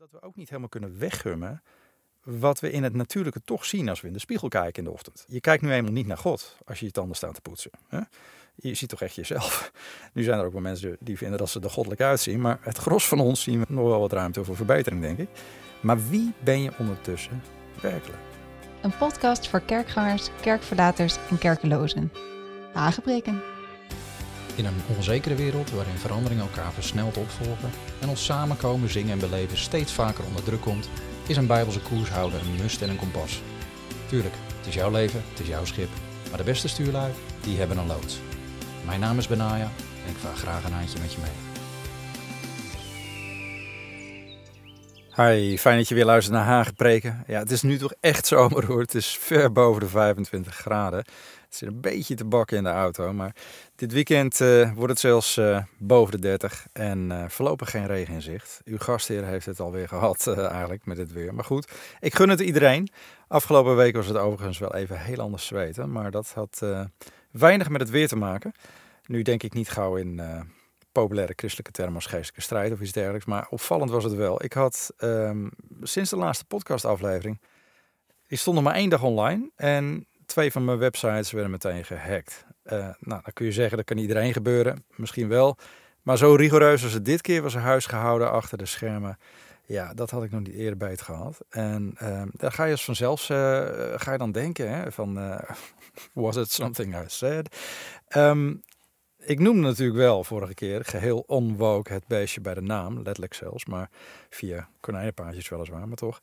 Omdat we ook niet helemaal kunnen weggummen wat we in het natuurlijke toch zien als we in de spiegel kijken in de ochtend. Je kijkt nu eenmaal niet naar God als je je tanden staat te poetsen. Hè? Je ziet toch echt jezelf. Nu zijn er ook wel mensen die vinden dat ze er goddelijk uitzien, maar het gros van ons zien we nog wel wat ruimte voor verbetering, denk ik. Maar wie ben je ondertussen werkelijk? Een podcast voor kerkgangers, kerkverlaters en kerkelozen. Hagebreken. In een onzekere wereld waarin veranderingen elkaar versneld opvolgen en ons samenkomen, zingen en beleven steeds vaker onder druk komt, is een bijbelse koershouder een must en een kompas. Tuurlijk, het is jouw leven, het is jouw schip, maar de beste stuurlui, die hebben een loods. Mijn naam is Benaya en ik vaar graag een handje met je mee. Hi, fijn dat je weer luistert naar Hagepreken. Ja, het is nu toch echt zomer hoor. Het is ver boven de 25 graden. Het zit een beetje te bakken in de auto, maar dit weekend uh, wordt het zelfs uh, boven de 30 en uh, voorlopig geen regen in zicht. Uw gastheer heeft het alweer gehad eigenlijk met het weer. Maar goed, ik gun het iedereen. Afgelopen week was het overigens wel even heel anders zweten, maar dat had weinig met het weer te maken. Nu denk ik niet gauw in populaire christelijke termen als geestelijke strijd of iets dergelijks. Maar opvallend was het wel. Ik had um, sinds de laatste podcastaflevering. Die stonden maar één dag online. En twee van mijn websites werden meteen gehackt. Uh, nou, dan kun je zeggen dat kan iedereen gebeuren. Misschien wel. Maar zo rigoureus als het dit keer was huis gehouden achter de schermen. Ja, dat had ik nog niet eerder bij het gehad. En uh, daar ga je als vanzelf uh, ga je dan denken hè, van uh, was it something I said? Um, ik noemde natuurlijk wel vorige keer geheel onwoke het beestje bij de naam, letterlijk zelfs, maar via konijnenpaadjes weliswaar, maar toch.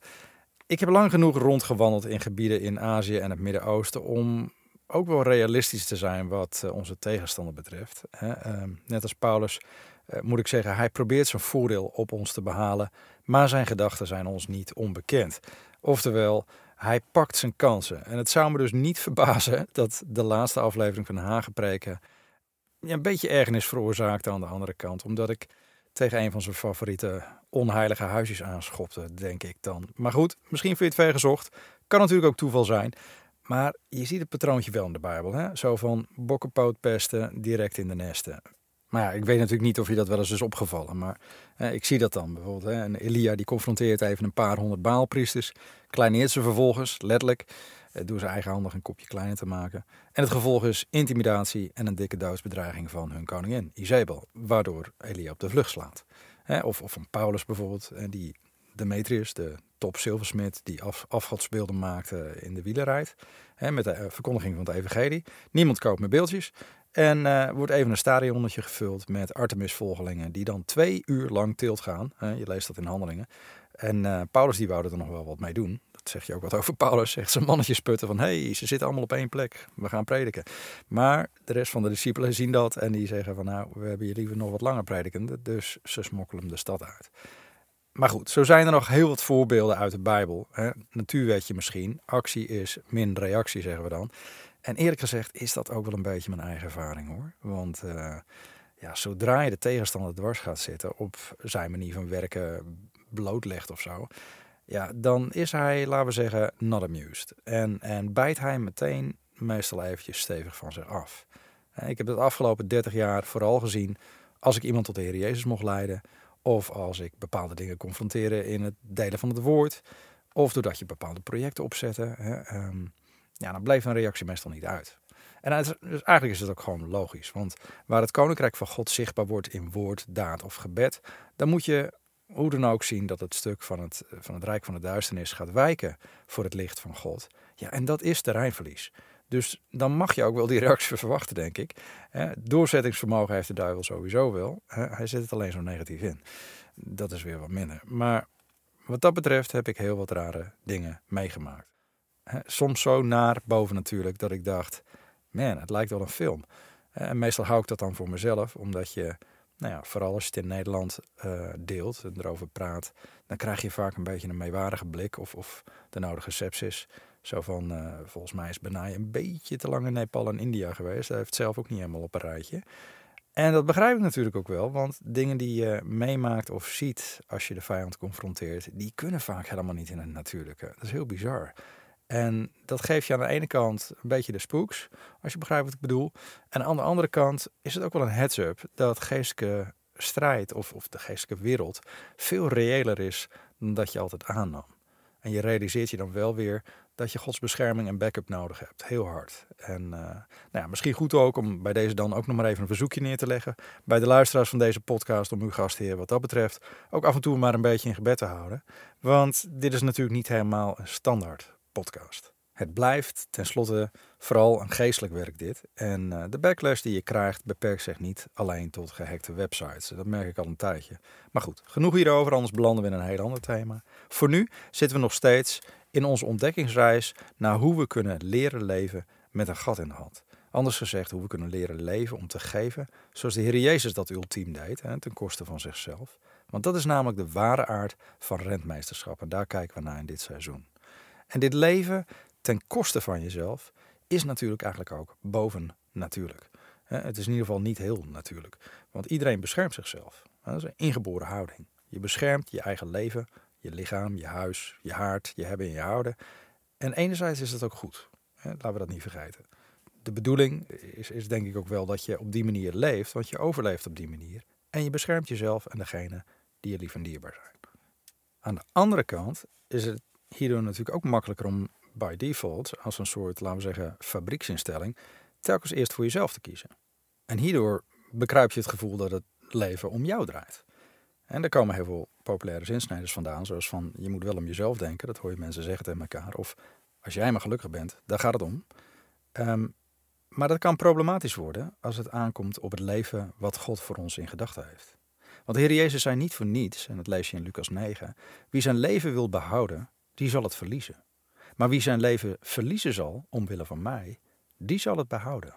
Ik heb lang genoeg rondgewandeld in gebieden in Azië en het Midden-Oosten om ook wel realistisch te zijn wat eh, onze tegenstander betreft. Ehm, net als Paulus eh, moet ik zeggen, hij probeert zijn voordeel op ons te behalen, maar zijn gedachten zijn ons niet onbekend. Oftewel, hij pakt zijn kansen. En het zou me dus niet verbazen dat de laatste aflevering van Hagepreken ja, een beetje ergernis veroorzaakte aan de andere kant. Omdat ik tegen een van zijn favoriete onheilige huisjes aanschopte, denk ik dan. Maar goed, misschien vind je het gezocht. Kan natuurlijk ook toeval zijn. Maar je ziet het patroontje wel in de Bijbel. Hè? Zo van bokkenpootpesten direct in de nesten. Maar ja, ik weet natuurlijk niet of je dat wel eens is opgevallen. Maar ik zie dat dan bijvoorbeeld. Hè? En Elia die confronteert even een paar honderd baalpriesters. Kleineert ze vervolgens, letterlijk. Eh, door zijn eigenhandig een kopje kleiner te maken. En het gevolg is intimidatie en een dikke doodsbedreiging van hun koningin, Isabel, waardoor Elia op de vlucht slaat. Of, of van Paulus bijvoorbeeld, die Demetrius, de top zilversmid, die af, afgodsbeelden maakte in de wielerrijd. Met de eh, verkondiging van het evangelie. Niemand koopt meer beeldjes. En uh, wordt even een stadionnetje gevuld met Artemis-volgelingen die dan twee uur lang tilt gaan. je leest dat in handelingen. En uh, Paulus die wou er nog wel wat mee doen zeg je ook wat over Paulus, zegt zijn mannetjes putten van hey, ze zitten allemaal op één plek, we gaan prediken. Maar de rest van de discipelen zien dat en die zeggen van nou, we hebben je liever nog wat langer predikende, dus ze smokkelen de stad uit. Maar goed, zo zijn er nog heel wat voorbeelden uit de Bijbel. Hè. Natuurwetje misschien, actie is min reactie zeggen we dan. En eerlijk gezegd is dat ook wel een beetje mijn eigen ervaring hoor. Want uh, ja, zodra je de tegenstander dwars gaat zitten op zijn manier van werken blootlegt of zo, ja, dan is hij, laten we zeggen, not amused. En, en bijt hij meteen meestal eventjes stevig van zich af. Ik heb het afgelopen 30 jaar vooral gezien als ik iemand tot de Heer Jezus mocht leiden, of als ik bepaalde dingen confronteerde in het delen van het woord, of doordat je bepaalde projecten opzette. Hè, ehm, ja, dan bleef een reactie meestal niet uit. En dus eigenlijk is het ook gewoon logisch. Want waar het koninkrijk van God zichtbaar wordt in woord, daad of gebed, dan moet je hoe dan ook zien dat het stuk van het, van het Rijk van de Duisternis gaat wijken voor het licht van God. Ja, en dat is terreinverlies. Dus dan mag je ook wel die reactie verwachten, denk ik. Doorzettingsvermogen heeft de duivel sowieso wel. Hij zet het alleen zo negatief in. Dat is weer wat minder. Maar wat dat betreft heb ik heel wat rare dingen meegemaakt. Soms zo naar boven natuurlijk dat ik dacht, man, het lijkt wel een film. En meestal hou ik dat dan voor mezelf, omdat je nou ja, vooral als je het in Nederland uh, deelt en erover praat, dan krijg je vaak een beetje een meewarige blik of, of de nodige sepsis. Zo van, uh, volgens mij is Benai een beetje te lang in Nepal en India geweest. Hij heeft zelf ook niet helemaal op een rijtje. En dat begrijp ik natuurlijk ook wel, want dingen die je meemaakt of ziet als je de vijand confronteert, die kunnen vaak helemaal niet in het natuurlijke. Dat is heel bizar. En dat geeft je aan de ene kant een beetje de spooks, als je begrijpt wat ik bedoel. En aan de andere kant is het ook wel een heads-up dat geestelijke strijd of, of de geestelijke wereld veel reëler is dan dat je altijd aannam. En je realiseert je dan wel weer dat je Gods bescherming en backup nodig hebt. Heel hard. En uh, nou ja, misschien goed ook om bij deze dan ook nog maar even een verzoekje neer te leggen. Bij de luisteraars van deze podcast om uw gastheer wat dat betreft ook af en toe maar een beetje in gebed te houden. Want dit is natuurlijk niet helemaal een standaard podcast. Het blijft tenslotte vooral een geestelijk werk dit. En uh, de backlash die je krijgt beperkt zich niet alleen tot gehackte websites. Dat merk ik al een tijdje. Maar goed, genoeg hierover, anders belanden we in een heel ander thema. Voor nu zitten we nog steeds in onze ontdekkingsreis naar hoe we kunnen leren leven met een gat in de hand. Anders gezegd, hoe we kunnen leren leven om te geven zoals de Heer Jezus dat ultiem deed, hè, ten koste van zichzelf. Want dat is namelijk de ware aard van rentmeesterschap en daar kijken we naar in dit seizoen. En dit leven ten koste van jezelf is natuurlijk eigenlijk ook boven natuurlijk. Het is in ieder geval niet heel natuurlijk, want iedereen beschermt zichzelf. Dat is een ingeboren houding. Je beschermt je eigen leven, je lichaam, je huis, je haard, je hebben en je houden. En enerzijds is dat ook goed. Laten we dat niet vergeten. De bedoeling is, is denk ik ook wel dat je op die manier leeft, want je overleeft op die manier. En je beschermt jezelf en degene die je lief en dierbaar zijn. Aan de andere kant is het hierdoor natuurlijk ook makkelijker om by default, als een soort, laten we zeggen, fabrieksinstelling, telkens eerst voor jezelf te kiezen. En hierdoor bekruip je het gevoel dat het leven om jou draait. En er komen heel veel populaire zinsnijders vandaan, zoals van je moet wel om jezelf denken, dat hoor je mensen zeggen tegen elkaar. Of als jij maar gelukkig bent, daar gaat het om. Ehm, maar dat kan problematisch worden als het aankomt op het leven wat God voor ons in gedachten heeft. Want de Heer Jezus zei niet voor niets, en dat lees je in Lucas 9, wie zijn leven wil behouden, die zal het verliezen. Maar wie zijn leven verliezen zal, omwille van mij, die zal het behouden.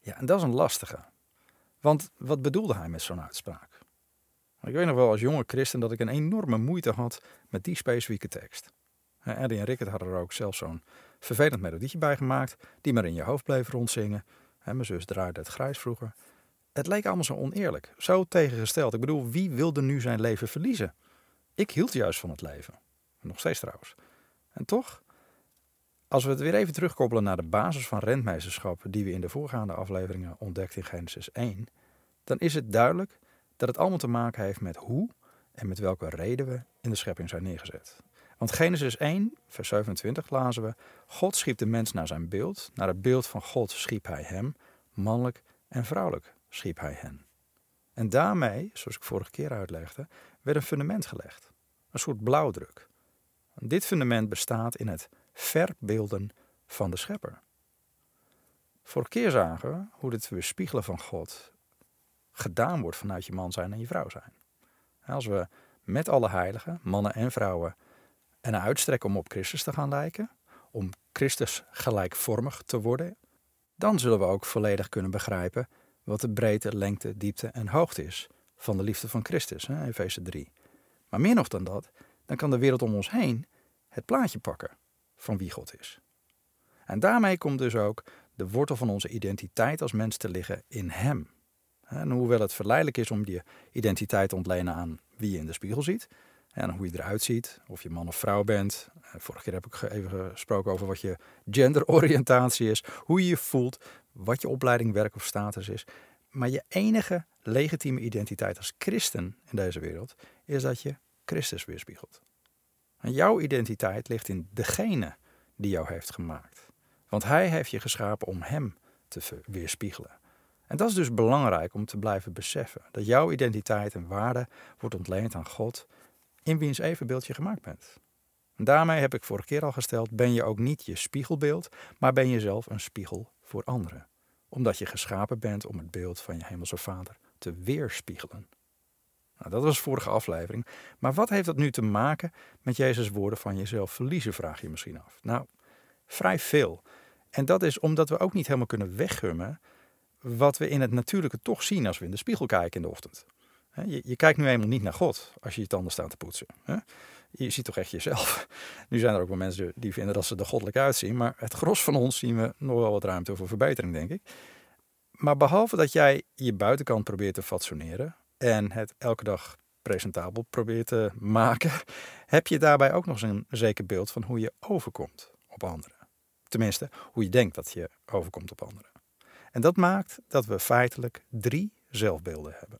Ja, en dat is een lastige. Want wat bedoelde hij met zo'n uitspraak? Ik weet nog wel als jonge christen dat ik een enorme moeite had met die specifieke tekst. Eddie en Rickert hadden er ook zelfs zo'n vervelend melodietje bij gemaakt, die maar in je hoofd bleef rondzingen. Mijn zus draaide het grijs vroeger. Het leek allemaal zo oneerlijk, zo tegengesteld. Ik bedoel, wie wilde nu zijn leven verliezen? Ik hield juist van het leven. Nog steeds trouwens. En toch, als we het weer even terugkoppelen naar de basis van rentmeesterschap die we in de voorgaande afleveringen ontdekten in Genesis 1, dan is het duidelijk dat het allemaal te maken heeft met hoe en met welke reden we in de schepping zijn neergezet. Want Genesis 1, vers 27 lazen we: God schiep de mens naar zijn beeld, naar het beeld van God schiep hij hem, mannelijk en vrouwelijk schiep hij hen. En daarmee, zoals ik vorige keer uitlegde, werd een fundament gelegd, een soort blauwdruk. Dit fundament bestaat in het verbeelden van de schepper. Vorige keer zagen we hoe dit weerspiegelen van God gedaan wordt vanuit je man zijn en je vrouw zijn. Als we met alle heiligen, mannen en vrouwen, en uitstrekken om op Christus te gaan lijken, om Christus gelijkvormig te worden, dan zullen we ook volledig kunnen begrijpen wat de breedte, lengte, diepte en hoogte is van de liefde van Christus, Efeze 3. Maar meer nog dan dat, dan kan de wereld om ons heen het plaatje pakken van wie God is. En daarmee komt dus ook de wortel van onze identiteit als mens te liggen in Hem. En hoewel het verleidelijk is om die identiteit te ontlenen aan wie je in de spiegel ziet, en hoe je eruit ziet, of je man of vrouw bent. Eh, vorige keer heb ik even gesproken over wat je genderoriëntatie is, hoe je je voelt, wat je opleiding, werk of status is. Maar je enige legitieme identiteit als christen in deze wereld is dat je Christus weerspiegelt. En jouw identiteit ligt in degene die jou heeft gemaakt. Want hij heeft je geschapen om hem te weerspiegelen. En dat is dus belangrijk om te blijven beseffen. Dat jouw identiteit en waarde wordt ontleend aan God, in wiens evenbeeld je gemaakt bent. En daarmee heb ik vorige keer al gesteld, ben je ook niet je spiegelbeeld, maar ben je zelf een spiegel voor anderen. Omdat je geschapen bent om het beeld van je hemelse vader te weerspiegelen. Nou, dat was de vorige aflevering. Maar wat heeft dat nu te maken met Jezus' woorden van jezelf verliezen, vraag je misschien af. Nou, vrij veel. En dat is omdat we ook niet helemaal kunnen weggummen wat we in het natuurlijke toch zien als we in de spiegel kijken in de ochtend. Je, je kijkt nu eenmaal niet naar God als je je tanden staat te poetsen. Je ziet toch echt jezelf. Nu zijn er ook wel mensen die vinden dat ze er goddelijk uitzien, maar het gros van ons zien we nog wel wat ruimte voor verbetering, denk ik. Maar behalve dat jij je buitenkant probeert te fatsoeneren, en het elke dag presentabel probeert te maken, heb je daarbij ook nog eens een zeker beeld van hoe je overkomt op anderen. Tenminste, hoe je denkt dat je overkomt op anderen. En dat maakt dat we feitelijk drie zelfbeelden hebben.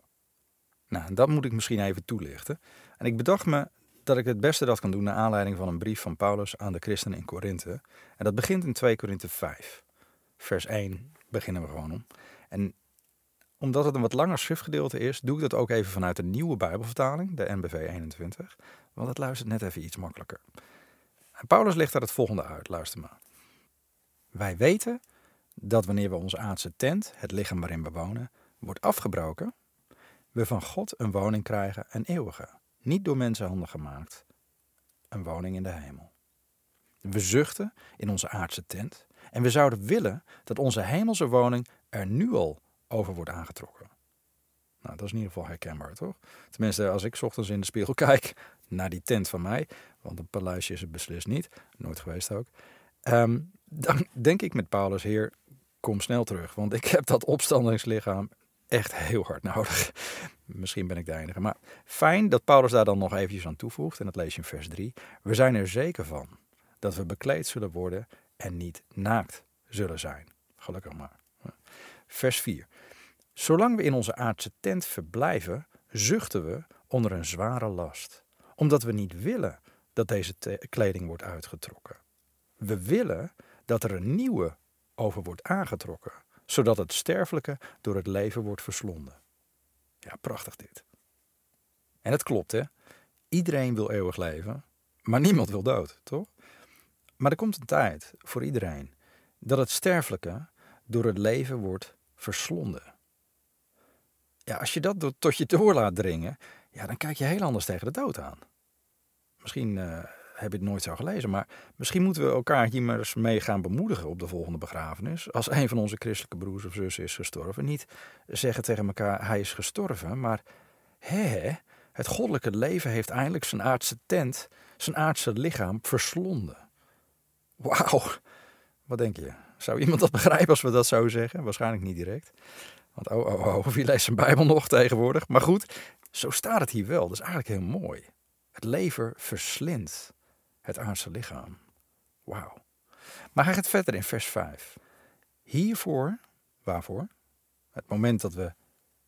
Nou, dat moet ik misschien even toelichten. En ik bedacht me dat ik het beste dat kan doen naar aanleiding van een brief van Paulus aan de christenen in Korinthe. En dat begint in 2 Korinthe 5. Vers 1 beginnen we gewoon om. En omdat het een wat langer schriftgedeelte is, doe ik dat ook even vanuit de nieuwe Bijbelvertaling, de NBV 21. Want het luistert net even iets makkelijker. En Paulus legt daar het volgende uit, luister maar. Wij weten dat wanneer we onze aardse tent, het lichaam waarin we wonen, wordt afgebroken, we van God een woning krijgen, een eeuwige, niet door mensenhanden gemaakt, een woning in de hemel. We zuchten in onze aardse tent en we zouden willen dat onze hemelse woning er nu al over wordt aangetrokken. Nou, dat is in ieder geval herkenbaar, toch? Tenminste, als ik ochtends in de spiegel kijk naar die tent van mij, want een paleisje is het beslist niet, nooit geweest ook, ehm, dan denk ik met Paulus, Heer, kom snel terug, want ik heb dat opstandingslichaam echt heel hard nodig. Misschien ben ik de enige. Maar fijn dat Paulus daar dan nog eventjes aan toevoegt. En dat lees je in vers 3. We zijn er zeker van dat we bekleed zullen worden en niet naakt zullen zijn. Gelukkig maar. Vers 4. Zolang we in onze aardse tent verblijven, zuchten we onder een zware last. Omdat we niet willen dat deze kleding wordt uitgetrokken. We willen dat er een nieuwe over wordt aangetrokken zodat het sterfelijke door het leven wordt verslonden. Ja, prachtig dit. En het klopt, hè? Iedereen wil eeuwig leven, maar niemand wil dood, toch? Maar er komt een tijd voor iedereen dat het sterfelijke door het leven wordt verslonden. Ja, als je dat tot je door laat dringen, ja, dan kijk je heel anders tegen de dood aan. Misschien uh, heb je het nooit zo gelezen. Maar misschien moeten we elkaar hier maar eens mee gaan bemoedigen op de volgende begrafenis. Als een van onze christelijke broers of zussen is gestorven. Niet zeggen tegen elkaar, hij is gestorven. Maar hé, het goddelijke leven heeft eindelijk zijn aardse tent, zijn aardse lichaam verslonden. Wauw, wat denk je? Zou iemand dat begrijpen als we dat zouden zeggen? Waarschijnlijk niet direct. Want oh, oh, oh, wie leest zijn Bijbel nog tegenwoordig? Maar goed, zo staat het hier wel. Dat is eigenlijk heel mooi. Het leven verslindt het aardse lichaam. Wauw. Maar hij gaat verder in vers 5. Hiervoor, waarvoor? Het moment dat we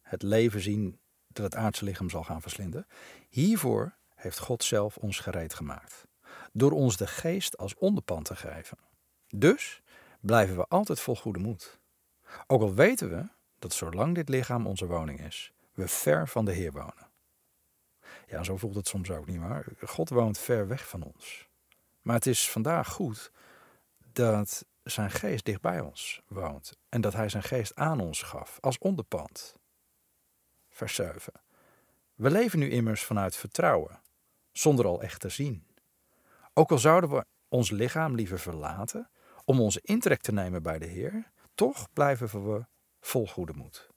het leven zien dat het aardse lichaam zal gaan verslinden. Hiervoor heeft God zelf ons gereed gemaakt. Door ons de geest als onderpand te geven. Dus blijven we altijd vol goede moed. Ook al weten we dat zolang dit lichaam onze woning is, we ver van de Heer wonen. Ja, zo voelt het soms ook niet maar. God woont ver weg van ons. Maar het is vandaag goed dat zijn geest dicht bij ons woont en dat hij zijn geest aan ons gaf als onderpand. Vers 7. We leven nu immers vanuit vertrouwen, zonder al echt te zien. Ook al zouden we ons lichaam liever verlaten om onze intrek te nemen bij de Heer, toch blijven we vol goede moed.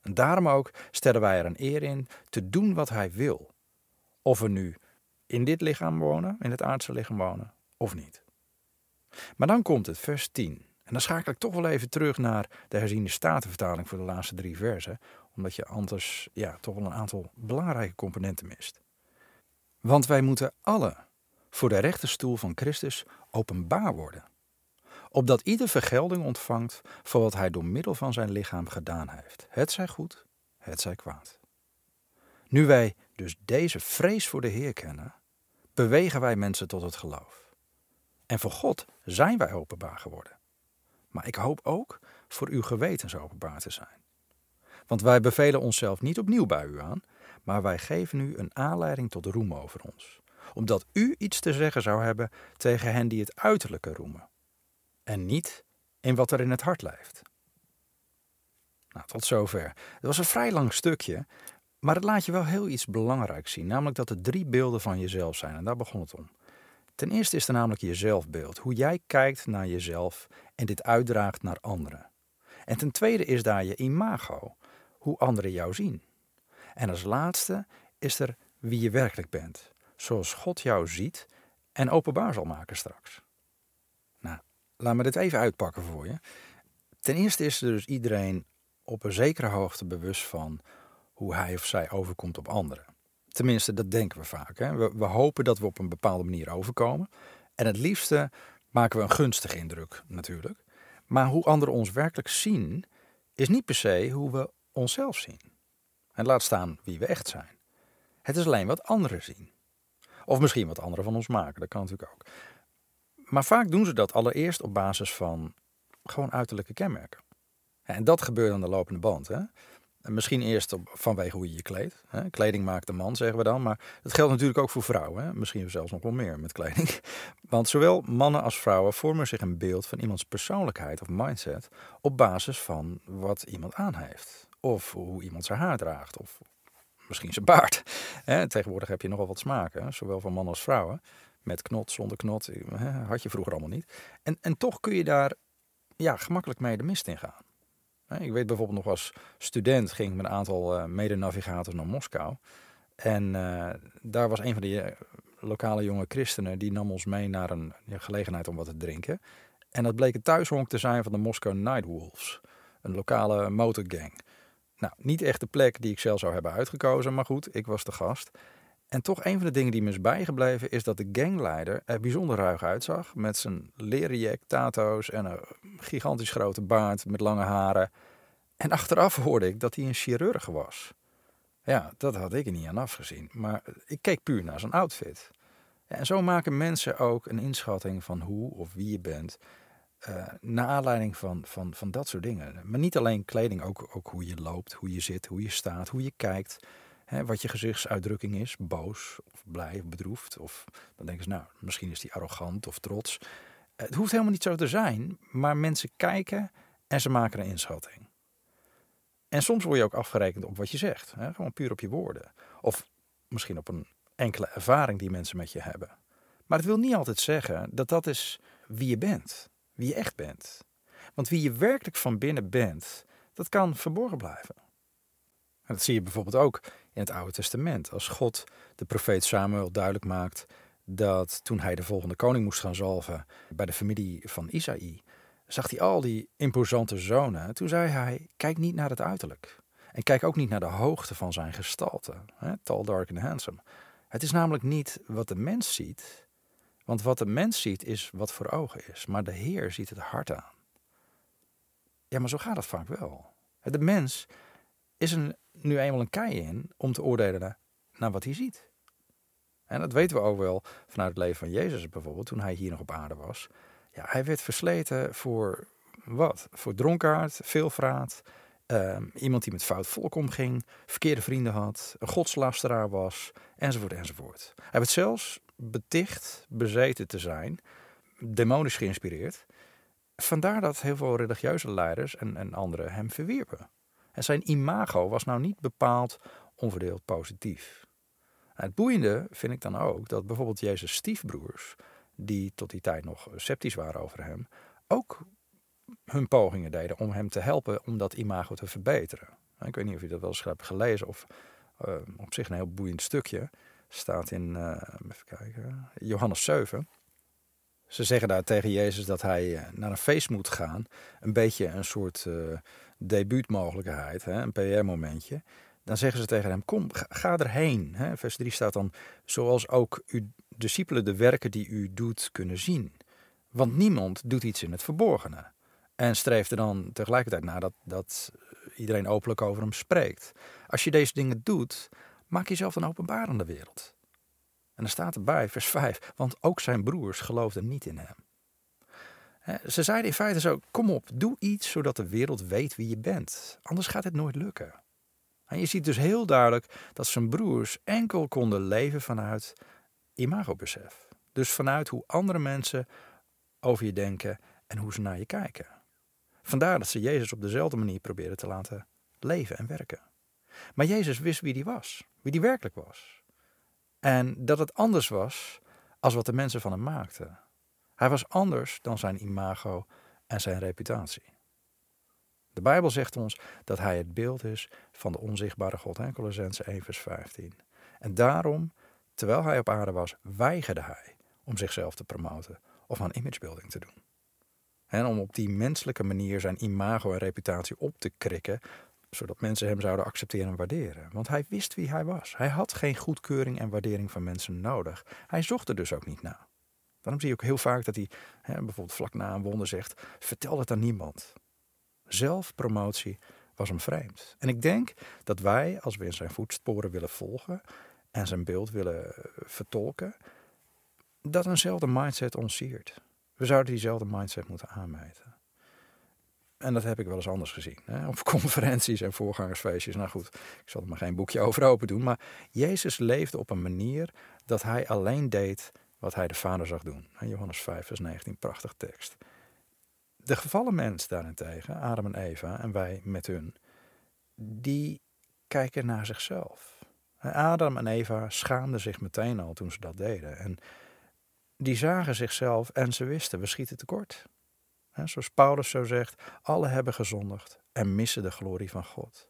En daarom ook stellen wij er een eer in te doen wat Hij wil. Of we nu in dit lichaam wonen, in het aardse lichaam wonen, of niet. Maar dan komt het, vers 10. En dan schakel ik toch wel even terug naar de herziende statenvertaling voor de laatste drie versen, omdat je anders ja, toch wel een aantal belangrijke componenten mist. Want wij moeten alle voor de rechterstoel van Christus openbaar worden, opdat ieder vergelding ontvangt voor wat hij door middel van zijn lichaam gedaan heeft. Het zij goed, het zij kwaad. Nu wij dus deze vrees voor de Heer kennen, bewegen wij mensen tot het geloof. En voor God zijn wij openbaar geworden. Maar ik hoop ook voor uw gewetens openbaar te zijn. Want wij bevelen onszelf niet opnieuw bij u aan, maar wij geven u een aanleiding tot roem over ons. Omdat u iets te zeggen zou hebben tegen hen die het uiterlijke roemen. En niet in wat er in het hart leeft. Nou, tot zover. Het was een vrij lang stukje, maar het laat je wel heel iets belangrijks zien, namelijk dat er drie beelden van jezelf zijn. En daar begon het om. Ten eerste is er namelijk je zelfbeeld, hoe jij kijkt naar jezelf en dit uitdraagt naar anderen. En ten tweede is daar je imago, hoe anderen jou zien. En als laatste is er wie je werkelijk bent, zoals God jou ziet en openbaar zal maken straks. Laat me dit even uitpakken voor je. Ten eerste is er dus iedereen op een zekere hoogte bewust van hoe hij of zij overkomt op anderen. Tenminste, dat denken we vaak. Hè? We, we hopen dat we op een bepaalde manier overkomen. En het liefste maken we een gunstige indruk natuurlijk. Maar hoe anderen ons werkelijk zien, is niet per se hoe we onszelf zien. En laat staan wie we echt zijn. Het is alleen wat anderen zien. Of misschien wat anderen van ons maken, dat kan natuurlijk ook. Maar vaak doen ze dat allereerst op basis van gewoon uiterlijke kenmerken. En dat gebeurt aan de lopende band. Hè? En misschien eerst vanwege hoe je je kleedt. Hè? Kleding maakt de man, zeggen we dan. Maar dat geldt natuurlijk ook voor vrouwen. Hè? Misschien zelfs nog wel meer met kleding. Want zowel mannen als vrouwen vormen zich een beeld van iemands persoonlijkheid of mindset op basis van wat iemand aan heeft. Of hoe iemand zijn haar draagt. Of misschien zijn baard. Hè? Tegenwoordig heb je nogal wat smaken, zowel van mannen als vrouwen. Met knot, zonder knot. Had je vroeger allemaal niet. En, en toch kun je daar ja, gemakkelijk mee de mist in gaan. Ik weet bijvoorbeeld nog als student ging ik met een aantal uh, mede-navigators naar Moskou. En uh, daar was een van die uh, lokale jonge christenen, die nam ons mee naar een gelegenheid om wat te drinken. En dat bleek een thuishonk te zijn van de Moscow Nightwolves, een lokale motorgang. Nou, niet echt de plek die ik zelf zou hebben uitgekozen, maar goed, ik was de gast. En toch een van de dingen die me is bijgebleven is dat de gangleider er bijzonder ruig uitzag. Met zijn leren jack, tato's en een gigantisch grote baard met lange haren. En achteraf hoorde ik dat hij een chirurg was. Ja, dat had ik er niet aan afgezien. Maar ik keek puur naar zijn outfit. en zo maken mensen ook een inschatting van hoe of wie je bent. Uh, naar aanleiding van, van, van dat soort dingen. Maar niet alleen kleding, ook, ook hoe je loopt, hoe je zit, hoe je staat, hoe je kijkt wat je gezichtsuitdrukking is, boos of blij of bedroefd. Of dan denken ze, nou, misschien is die arrogant of trots. Het hoeft helemaal niet zo te zijn, maar mensen kijken en ze maken een inschatting. En soms word je ook afgerekend op wat je zegt, hè? gewoon puur op je woorden. Of misschien op een enkele ervaring die mensen met je hebben. Maar het wil niet altijd zeggen dat dat is wie je bent, wie je echt bent. Want wie je werkelijk van binnen bent, dat kan verborgen blijven. En dat zie je bijvoorbeeld ook in het Oude Testament. Als God de profeet Samuel duidelijk maakt dat toen hij de volgende koning moest gaan zalven bij de familie van Isaï, zag hij al die imposante zonen. Toen zei hij: Kijk niet naar het uiterlijk. En kijk ook niet naar de hoogte van zijn gestalte. Hè? Tall, dark en handsome. Het is namelijk niet wat de mens ziet. Want wat de mens ziet is wat voor ogen is. Maar de Heer ziet het hart aan. Ja, maar zo gaat het vaak wel. De mens is een nu eenmaal een kei in om te oordelen naar, wat hij ziet. En dat weten we ook wel vanuit het leven van Jezus bijvoorbeeld, toen hij hier nog op aarde was. Ja, hij werd versleten voor wat? Voor dronkaard, veelvraat, uh, iemand die met fout volk omging, verkeerde vrienden had, een godslasteraar was, enzovoort, enzovoort. Hij werd zelfs beticht bezeten te zijn, demonisch geïnspireerd. Vandaar dat heel veel religieuze leiders en, en anderen hem verwierpen. En zijn imago was nou niet bepaald onverdeeld positief. het boeiende vind ik dan ook dat bijvoorbeeld Jezus' stiefbroers, die tot die tijd nog sceptisch waren over hem, ook hun pogingen deden om hem te helpen om dat imago te verbeteren. Ik weet niet of je dat wel eens hebt gelezen of uh, op zich een heel boeiend stukje. Staat in, uh, even kijken, Johannes 7. Ze zeggen daar tegen Jezus dat hij eh, naar een feest moet gaan. Een beetje een soort debuutmogelijkheid, hè, een PR-momentje. Dan zeggen ze tegen hem: Kom, ga erheen. Hè. Vers 3 staat dan: Zoals ook uw discipelen de werken die u doet kunnen zien. Want niemand doet iets in het verborgene. En streeft er dan tegelijkertijd naar dat, dat iedereen openlijk over hem spreekt. Als je deze dingen doet, maak jezelf dan openbaar aan de wereld. En dan staat erbij, vers 5, want ook zijn broers geloofden niet in hem. Ze zeiden in feite zo: kom op, doe iets zodat de wereld weet wie je bent. Anders gaat het nooit lukken. En je ziet dus heel duidelijk dat zijn broers enkel konden leven vanuit imagobesef. Dus vanuit hoe andere mensen over je denken en hoe ze naar je kijken. Vandaar dat ze Jezus op dezelfde manier proberen te laten leven en werken. Maar Jezus wist wie die was, wie die werkelijk was. En dat het anders was als wat de mensen van hem maakten. Hij was anders dan zijn imago en zijn reputatie. De Bijbel zegt ons dat hij het beeld is van de onzichtbare God. En Colossense 1 vers 15. En daarom, terwijl hij op aarde was, weigerde hij om zichzelf te promoten of aan imagebuilding te doen. En om op die menselijke manier zijn imago en reputatie op te krikken, zodat mensen hem zouden accepteren en waarderen. Want hij wist wie hij was. Hij had geen goedkeuring en waardering van mensen nodig. Hij zocht er dus ook niet naar. Daarom zie je ook heel vaak dat hij hè, bijvoorbeeld vlak na een wonder zegt: vertel het aan niemand. Zelfpromotie was hem vreemd. En ik denk dat wij, als we in zijn voetsporen willen volgen en zijn beeld willen vertolken, dat eenzelfde mindset ons siert. We zouden diezelfde mindset moeten aanmeten. En dat heb ik wel eens anders gezien. Hè? Op conferenties en voorgangersfeestjes. Nou goed, ik zal er maar geen boekje over open doen. Maar Jezus leefde op een manier dat hij alleen deed wat hij de Vader zag doen. Johannes 5, vers 19, prachtig tekst. De gevallen mens daarentegen, Adam en Eva en wij met hun, die kijken naar zichzelf. Adam en Eva schaamden zich meteen al toen ze dat deden. En die zagen zichzelf en ze wisten, we schieten tekort. Zoals Paulus zo zegt, alle hebben gezondigd en missen de glorie van God.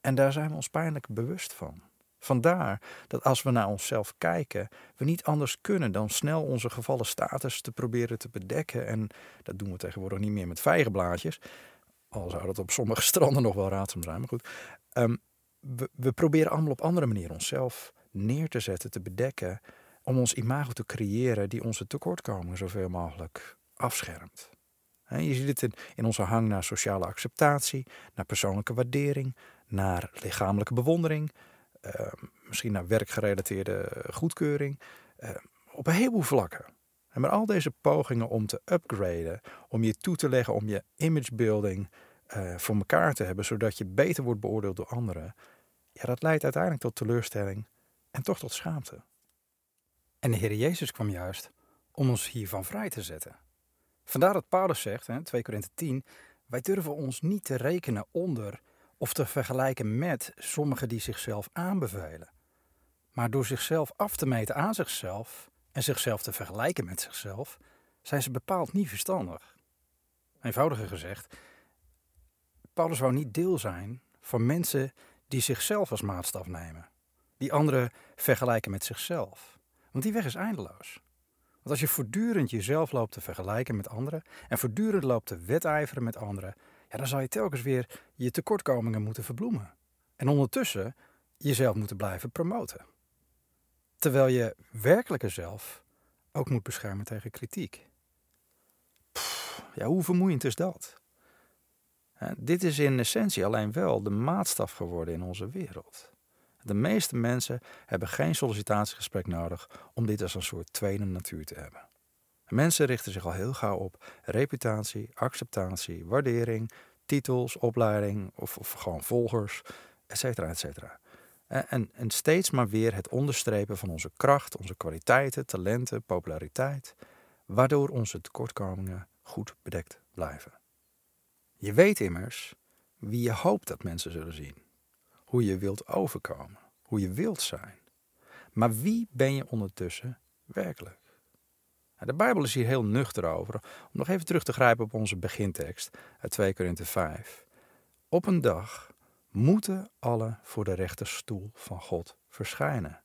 En daar zijn we ons pijnlijk bewust van. Vandaar dat als we naar onszelf kijken, we niet anders kunnen dan snel onze gevallen status te proberen te bedekken. En dat doen we tegenwoordig niet meer met vijgenblaadjes. Al zou dat op sommige stranden nog wel raadzaam zijn, maar goed. Um, we, proberen allemaal op andere manieren onszelf neer te zetten, te bedekken, om ons imago te creëren die onze tekortkomingen zoveel mogelijk afschermt. Je ziet het in, onze hang naar sociale acceptatie, naar persoonlijke waardering, naar lichamelijke bewondering, misschien naar werkgerelateerde goedkeuring, uh, op een heleboel vlakken. En met al deze pogingen om te upgraden, om je toe te leggen, om je imagebuilding uh, voor elkaar te hebben, zodat je beter wordt beoordeeld door anderen, ja, dat leidt uiteindelijk tot teleurstelling en toch tot schaamte. En de Heer Jezus kwam juist om ons hiervan vrij te zetten. Vandaar dat Paulus zegt, hè, 2 Korinthe 10, wij durven ons niet te rekenen onder of te vergelijken met sommigen die zichzelf aanbevelen. Maar door zichzelf af te meten aan zichzelf en zichzelf te vergelijken met zichzelf, zijn ze bepaald niet verstandig. Eenvoudiger gezegd, Paulus wou niet deel zijn van mensen die zichzelf als maatstaf nemen, die anderen vergelijken met zichzelf. Want die weg is eindeloos. Want als je voortdurend jezelf loopt te vergelijken met anderen en voortdurend loopt te wedijveren met anderen, ja, dan zal je telkens weer je tekortkomingen moeten verbloemen. En ondertussen jezelf moeten blijven promoten. Terwijl je werkelijke zelf ook moet beschermen tegen kritiek. ja, hoe vermoeiend is dat? dit is in essentie alleen wel de maatstaf geworden in onze wereld. De meeste mensen hebben geen sollicitatiegesprek nodig om dit als een soort tweede natuur te hebben. Mensen richten zich al heel gauw op reputatie, acceptatie, waardering, titels, opleiding of, of gewoon volgers, et cetera, et cetera. En, en steeds maar weer het onderstrepen van onze kracht, onze kwaliteiten, talenten, populariteit, waardoor onze tekortkomingen goed bedekt blijven. Je weet immers wie je hoopt dat mensen zullen zien hoe je wilt overkomen, hoe je wilt zijn. Maar wie ben je ondertussen werkelijk? De Bijbel is hier heel nuchter over. Om nog even terug te grijpen op onze begintekst uit 2 Korinthe 5. Op een dag moeten alle voor de rechterstoel van God verschijnen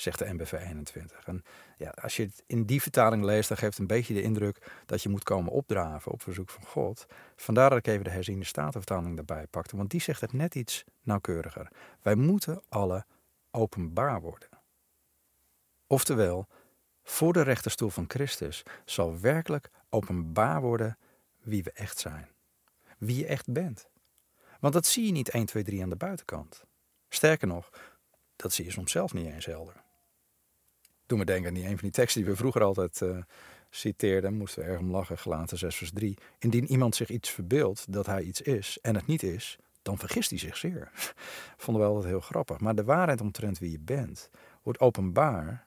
zegt de NBV 21. En ja, als je het in die vertaling leest, dan geeft het een beetje de indruk dat je moet komen opdraven op verzoek van God. Vandaar dat ik even de herziende statenvertaling erbij pakte, want die zegt het net iets nauwkeuriger. Wij moeten alle openbaar worden. Oftewel, voor de rechterstoel van Christus zal werkelijk openbaar worden wie we echt zijn. Wie je echt bent. Want dat zie je niet 1, 2, 3 aan de buitenkant. Sterker nog, dat zie je soms zelf niet eens helder. Doe me denken aan die een van die teksten die we vroeger altijd uh, citeerden. Moesten we erg om lachen, gelaten 6 vers 3. Indien iemand zich iets verbeeldt dat hij iets is en het niet is, dan vergist hij zich zeer. Vonden we altijd heel grappig. Maar de waarheid omtrent wie je bent, wordt openbaar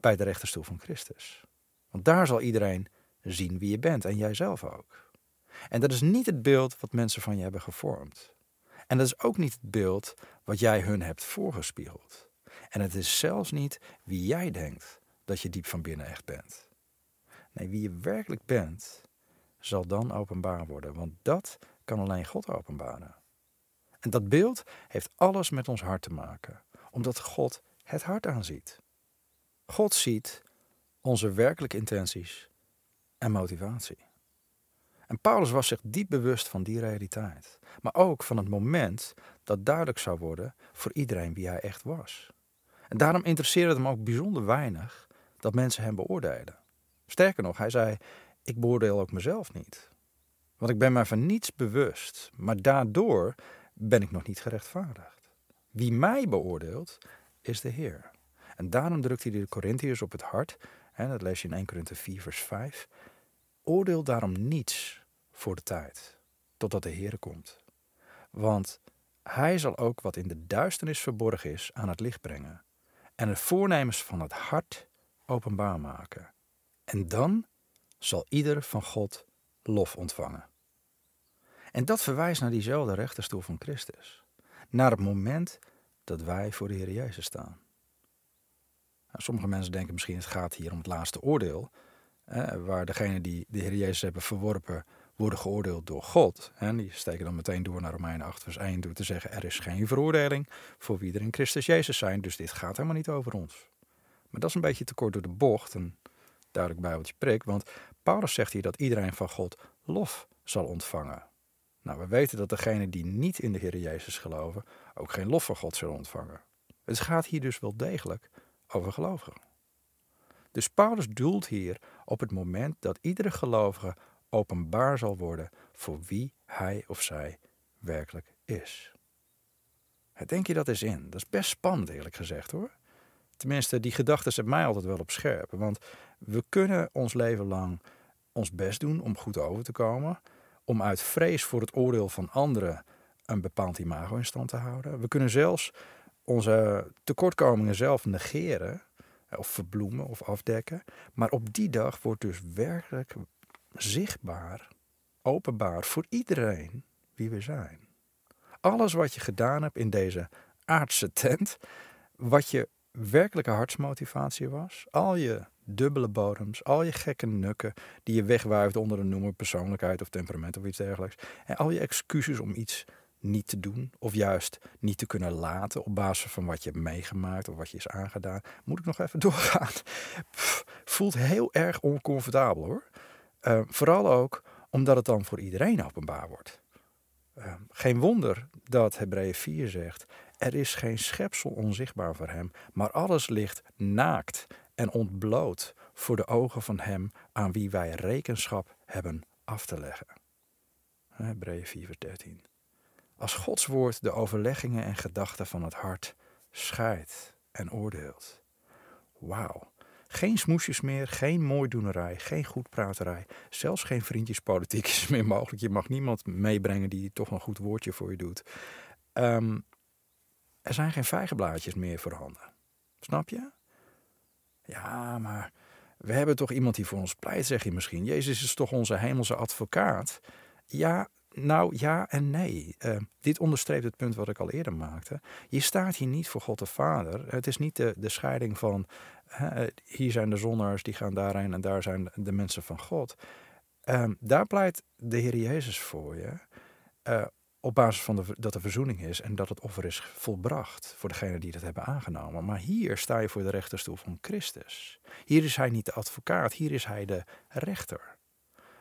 bij de rechterstoel van Christus. Want daar zal iedereen zien wie je bent en jijzelf ook. En dat is niet het beeld wat mensen van je hebben gevormd. En dat is ook niet het beeld wat jij hun hebt voorgespiegeld. En het is zelfs niet wie jij denkt dat je diep van binnen echt bent. Nee, wie je werkelijk bent, zal dan openbaar worden, want dat kan alleen God openbaren. En dat beeld heeft alles met ons hart te maken, omdat God het hart aanziet. God ziet onze werkelijke intenties en motivatie. En Paulus was zich diep bewust van die realiteit, maar ook van het moment dat duidelijk zou worden voor iedereen wie hij echt was. En daarom interesseerde het hem ook bijzonder weinig dat mensen hem beoordelen. Sterker nog, hij zei: Ik beoordeel ook mezelf niet. Want ik ben mij van niets bewust, maar daardoor ben ik nog niet gerechtvaardigd. Wie mij beoordeelt, is de Heer. En daarom drukt hij de Corinthiërs op het hart, hè, dat lees je in 1 Korinthe 4 vers 5, oordeel daarom niets voor de tijd, totdat de Heer komt. Want hij zal ook wat in de duisternis verborgen is aan het licht brengen en de voornemens van het hart openbaar maken. En dan zal ieder van God lof ontvangen. En dat verwijst naar diezelfde rechterstoel van Christus. Naar het moment dat wij voor de Heer Jezus staan. Nou, sommige mensen denken misschien het gaat hier om het laatste oordeel. waar degenen die de Heer Jezus hebben verworpen worden geoordeeld door God. En die steken dan meteen door naar Romeinen 8 vers 1 door te zeggen er is geen veroordeling voor wie er in Christus Jezus zijn. Dus dit gaat helemaal niet over ons. Maar dat is een beetje te kort door de bocht. Een duidelijk bijbeltje prik. Want Paulus zegt hier dat iedereen van God lof zal ontvangen. Nou, we weten dat degenen die niet in de Heer Jezus geloven ook geen lof van God zullen ontvangen. Het gaat hier dus wel degelijk over gelovigen. Dus Paulus doelt hier op het moment dat iedere gelovige openbaar zal worden voor wie hij of zij werkelijk is. Denk je dat eens in? Dat is best spannend, eerlijk gezegd hoor. Tenminste, die gedachte zet mij altijd wel op scherp. Want we kunnen ons leven lang ons best doen om goed over te komen. Om uit vrees voor het oordeel van anderen een bepaald imago in stand te houden. We kunnen zelfs onze tekortkomingen zelf negeren. Of verbloemen of afdekken. Maar op die dag wordt dus werkelijk zichtbaar, openbaar voor iedereen wie we zijn. Alles wat je gedaan hebt in deze aardse tent, wat je werkelijke hartsmotivatie was, al je dubbele bodems, al je gekke nukken die je wegwuift onder een noemer persoonlijkheid of temperament of iets dergelijks, en al je excuses om iets niet te doen of juist niet te kunnen laten op basis van wat je hebt meegemaakt of wat je is aangedaan, moet ik nog even doorgaan. voelt heel erg oncomfortabel hoor. Uh, vooral ook omdat het dan voor iedereen openbaar wordt. Uh, geen wonder dat Hebreeën 4 zegt: Er is geen schepsel onzichtbaar voor hem, maar alles ligt naakt en ontbloot voor de ogen van hem aan wie wij rekenschap hebben af te leggen. Hebreeën 4, vers 13. Als Gods woord de overleggingen en gedachten van het hart scheidt en oordeelt. Wauw, geen smoesjes meer, geen mooidoenerij, geen goedpraterij. Zelfs geen vriendjespolitiek is meer mogelijk. Je mag niemand meebrengen die toch een goed woordje voor je doet. Um, er zijn geen vijgenblaadjes meer voorhanden. Snap je? Ja, maar we hebben toch iemand die voor ons pleit, zeg je misschien. Jezus is toch onze hemelse advocaat? Ja, nou ja en nee. Uh, dit onderstreept het punt wat ik al eerder maakte. Je staat hier niet voor God de Vader. Het is niet de, de scheiding van hier zijn de zondaars, die gaan daarheen en daar zijn de mensen van God. Um, daar pleit de Heer Jezus voor je. Uh, op basis van dat er verzoening is en dat het offer is volbracht voor degenen die dat hebben aangenomen. Maar hier sta je voor de rechterstoel van Christus. Hier is hij niet de advocaat, hier is hij de rechter.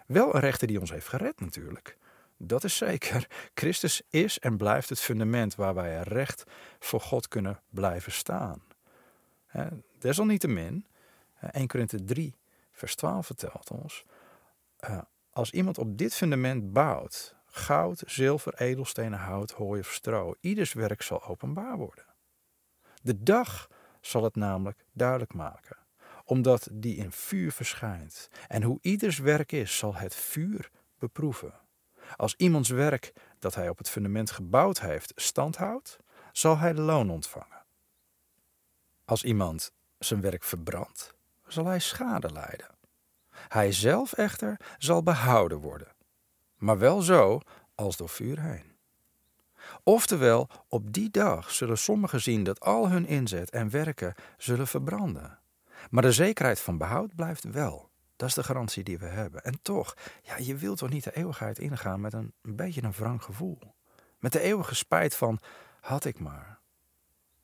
Wel een rechter die ons heeft gered natuurlijk. Dat is zeker. Christus is en blijft het fundament waar wij recht voor God kunnen blijven staan. Desalniettemin, 1 Korinthe 3, vers 12 vertelt ons, eh, als iemand op dit fundament bouwt, goud, zilver, edelstenen, hout, hooi of stro, ieders werk zal openbaar worden. De dag zal het namelijk duidelijk maken, omdat die in vuur verschijnt. En hoe ieders werk is, zal het vuur beproeven. Als iemands werk dat hij op het fundament gebouwd heeft standhoudt, zal hij loon ontvangen. Als iemand zijn werk verbrandt, zal hij schade lijden. Hij zelf echter zal behouden worden, maar wel zo als door vuur heen. Oftewel, op die dag zullen sommigen zien dat al hun inzet en werken zullen verbranden. Maar de zekerheid van behoud blijft wel. Dat is de garantie die we hebben. En toch, ja, je wilt toch niet de eeuwigheid ingaan met een, beetje een wrang gevoel. Met de eeuwige spijt van, had ik maar.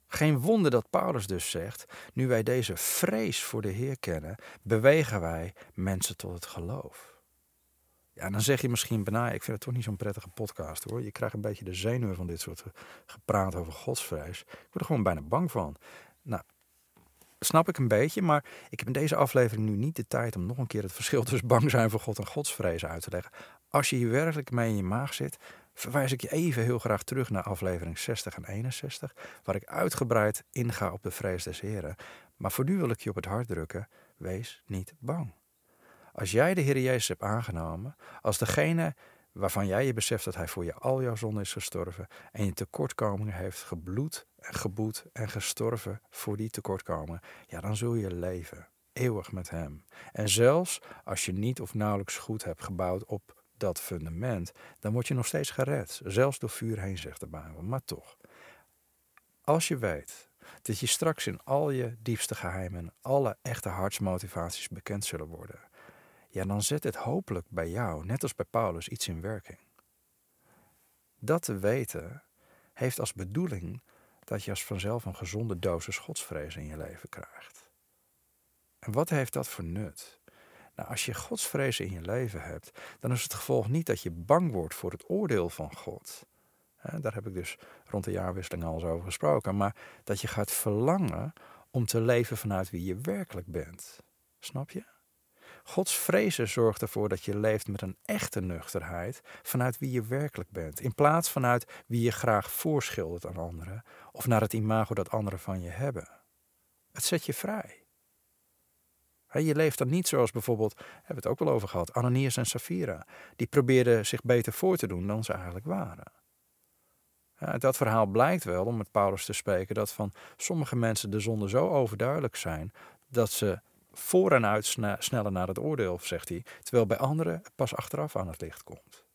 Geen wonder dat Paulus dus zegt: Nu wij deze vrees voor de Heer kennen, bewegen wij mensen tot het geloof. Ja, dan zeg je misschien bijna, ik vind het toch niet zo'n prettige podcast hoor. Je krijgt een beetje de zenuwen van dit soort gepraat over godsvrees. Ik word er gewoon bijna bang van. Nou, snap ik een beetje, maar ik heb in deze aflevering nu niet de tijd om nog een keer het verschil tussen bang zijn voor God en godsvrees uit te leggen. Als je hier werkelijk mee in je maag zit, verwijs ik je even heel graag terug naar aflevering 60 en 61, waar ik uitgebreid inga op de vrees des Heren. Maar voor nu wil ik je op het hart drukken: wees niet bang. Als jij de Heer Jezus hebt aangenomen, als degene waarvan jij je beseft dat Hij voor je al jouw zonde is gestorven en je tekortkomingen heeft gebloed en geboet en gestorven voor die tekortkomingen, ja, dan zul je leven eeuwig met Hem. En zelfs als je niet of nauwelijks goed hebt gebouwd op dat fundament, dan word je nog steeds gered. Zelfs door vuur heen, zegt de Bijbel. Maar toch, als je weet dat je straks in al je diepste geheimen alle echte hartsmotivaties bekend zullen worden, ja, dan zet het hopelijk bij jou, net als bij Paulus, iets in werking. Dat te weten heeft als bedoeling dat je als vanzelf een gezonde dosis godsvrees in je leven krijgt. En wat heeft dat voor nut? Nou, als je godsvrees in je leven hebt, dan is het gevolg niet dat je bang wordt voor het oordeel van God. Daar heb ik dus rond de jaarwisseling al eens over gesproken. Maar dat je gaat verlangen om te leven vanuit wie je werkelijk bent. Snap je? Gods vrezen zorgt ervoor dat je leeft met een echte nuchterheid vanuit wie je werkelijk bent, in plaats vanuit wie je graag voorschildert aan anderen of naar het imago dat anderen van je hebben. Het zet je vrij. Je leeft dan niet zoals bijvoorbeeld, hebben we het ook wel over gehad, Ananias en Safira. Die probeerden zich beter voor te doen dan ze eigenlijk waren. Dat verhaal blijkt wel, om met Paulus te spreken, dat van sommige mensen de zonden zo overduidelijk zijn dat ze voor en uit sneller naar het oordeel, zegt hij, terwijl bij anderen pas achteraf aan het licht komt.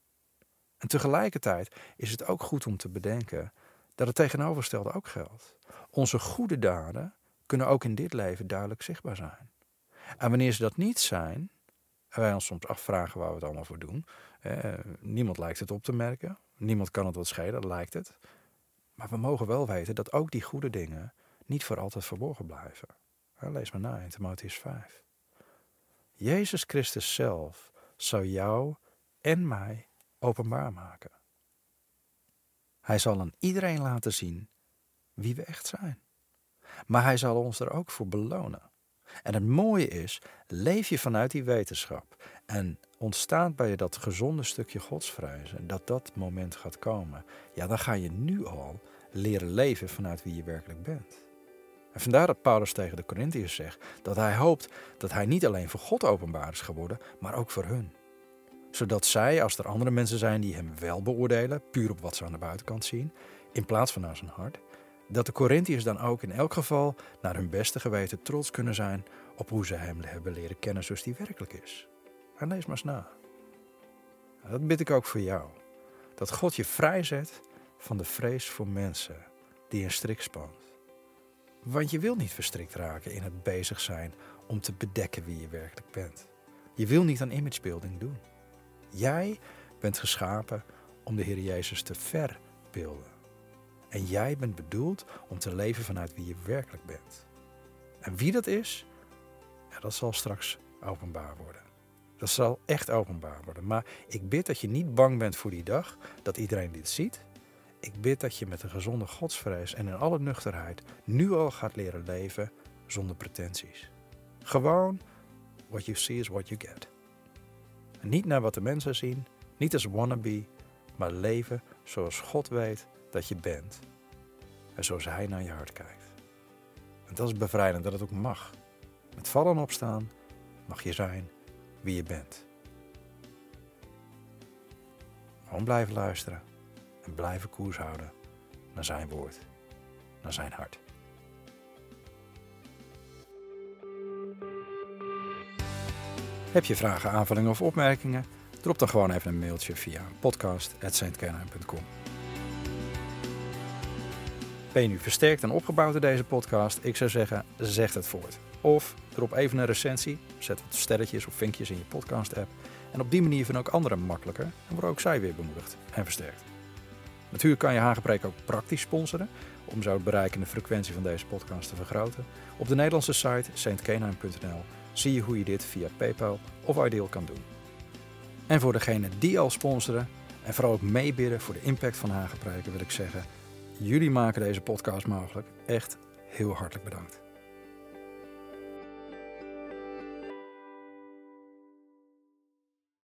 En tegelijkertijd is het ook goed om te bedenken dat het tegenovergestelde ook geldt. Onze goede daden kunnen ook in dit leven duidelijk zichtbaar zijn. En wanneer ze dat niet zijn, en wij ons soms afvragen waar we het allemaal voor doen, eh, niemand lijkt het op te merken, niemand kan het wat schelen, lijkt het. Maar we mogen wel weten dat ook die goede dingen niet voor altijd verborgen blijven. Lees maar na in Timotheus 5. Jezus Christus zelf zou jou en mij openbaar maken. Hij zal aan iedereen laten zien wie we echt zijn. Maar hij zal ons er ook voor belonen. En het mooie is, leef je vanuit die wetenschap en ontstaat bij je dat gezonde stukje godsvrijzen, dat dat moment gaat komen, ja, dan ga je nu al leren leven vanuit wie je werkelijk bent. En vandaar dat Paulus tegen de Corinthiërs zegt dat hij hoopt dat hij niet alleen voor God openbaar is geworden, maar ook voor hun. Zodat zij, als er andere mensen zijn die hem wel beoordelen, puur op wat ze aan de buitenkant zien, in plaats van naar zijn hart, dat de Corinthiërs dan ook in elk geval naar hun beste geweten trots kunnen zijn op hoe ze hem hebben leren kennen zoals hij werkelijk is. En lees maar eens na. Dat bid ik ook voor jou. Dat God je vrijzet van de vrees voor mensen die een strik spant. Want je wil niet verstrikt raken in het bezig zijn om te bedekken wie je werkelijk bent. Je wil niet aan imagebuilding doen. Jij bent geschapen om de Heer Jezus te verbeelden. En jij bent bedoeld om te leven vanuit wie je werkelijk bent. En wie dat is, ja, dat zal straks openbaar worden. Dat zal echt openbaar worden. Maar ik bid dat je niet bang bent voor die dag, dat iedereen dit ziet. Ik bid dat je met een gezonde godsvrees en in alle nuchterheid nu al gaat leren leven zonder pretenties. Gewoon, what you see is what you get. En niet naar wat de mensen zien, niet als wannabe, maar leven zoals God weet dat je bent. En zoals Hij naar je hart kijkt. En dat is bevrijdend dat het ook mag. Met vallen en opstaan mag je zijn wie je bent. Gewoon blijven luisteren en blijven koers houden naar zijn woord, naar zijn hart. Heb je vragen, aanvullingen of opmerkingen? Drop dan gewoon even een mailtje via podcast.saintkenheim.com. Ben je nu versterkt en opgebouwd door deze podcast? Ik zou zeggen, zeg het voort. Of drop even een recensie, zet wat sterretjes of vinkjes in je podcast-app. En op die manier vinden ook anderen makkelijker en worden ook zij weer bemoedigd en versterkt. Natuurlijk kan je Hagepreek ook praktisch sponsoren, om zo het bereik en de frequentie van deze podcast te vergroten. Op de Nederlandse site saintkenheim.nl zie je hoe je dit via PayPal of Ideal kan doen. En voor degenen die al sponsoren en vooral ook meebidden voor de impact van Hagepreken wil ik zeggen... Jullie maken deze podcast mogelijk. Echt heel hartelijk bedankt.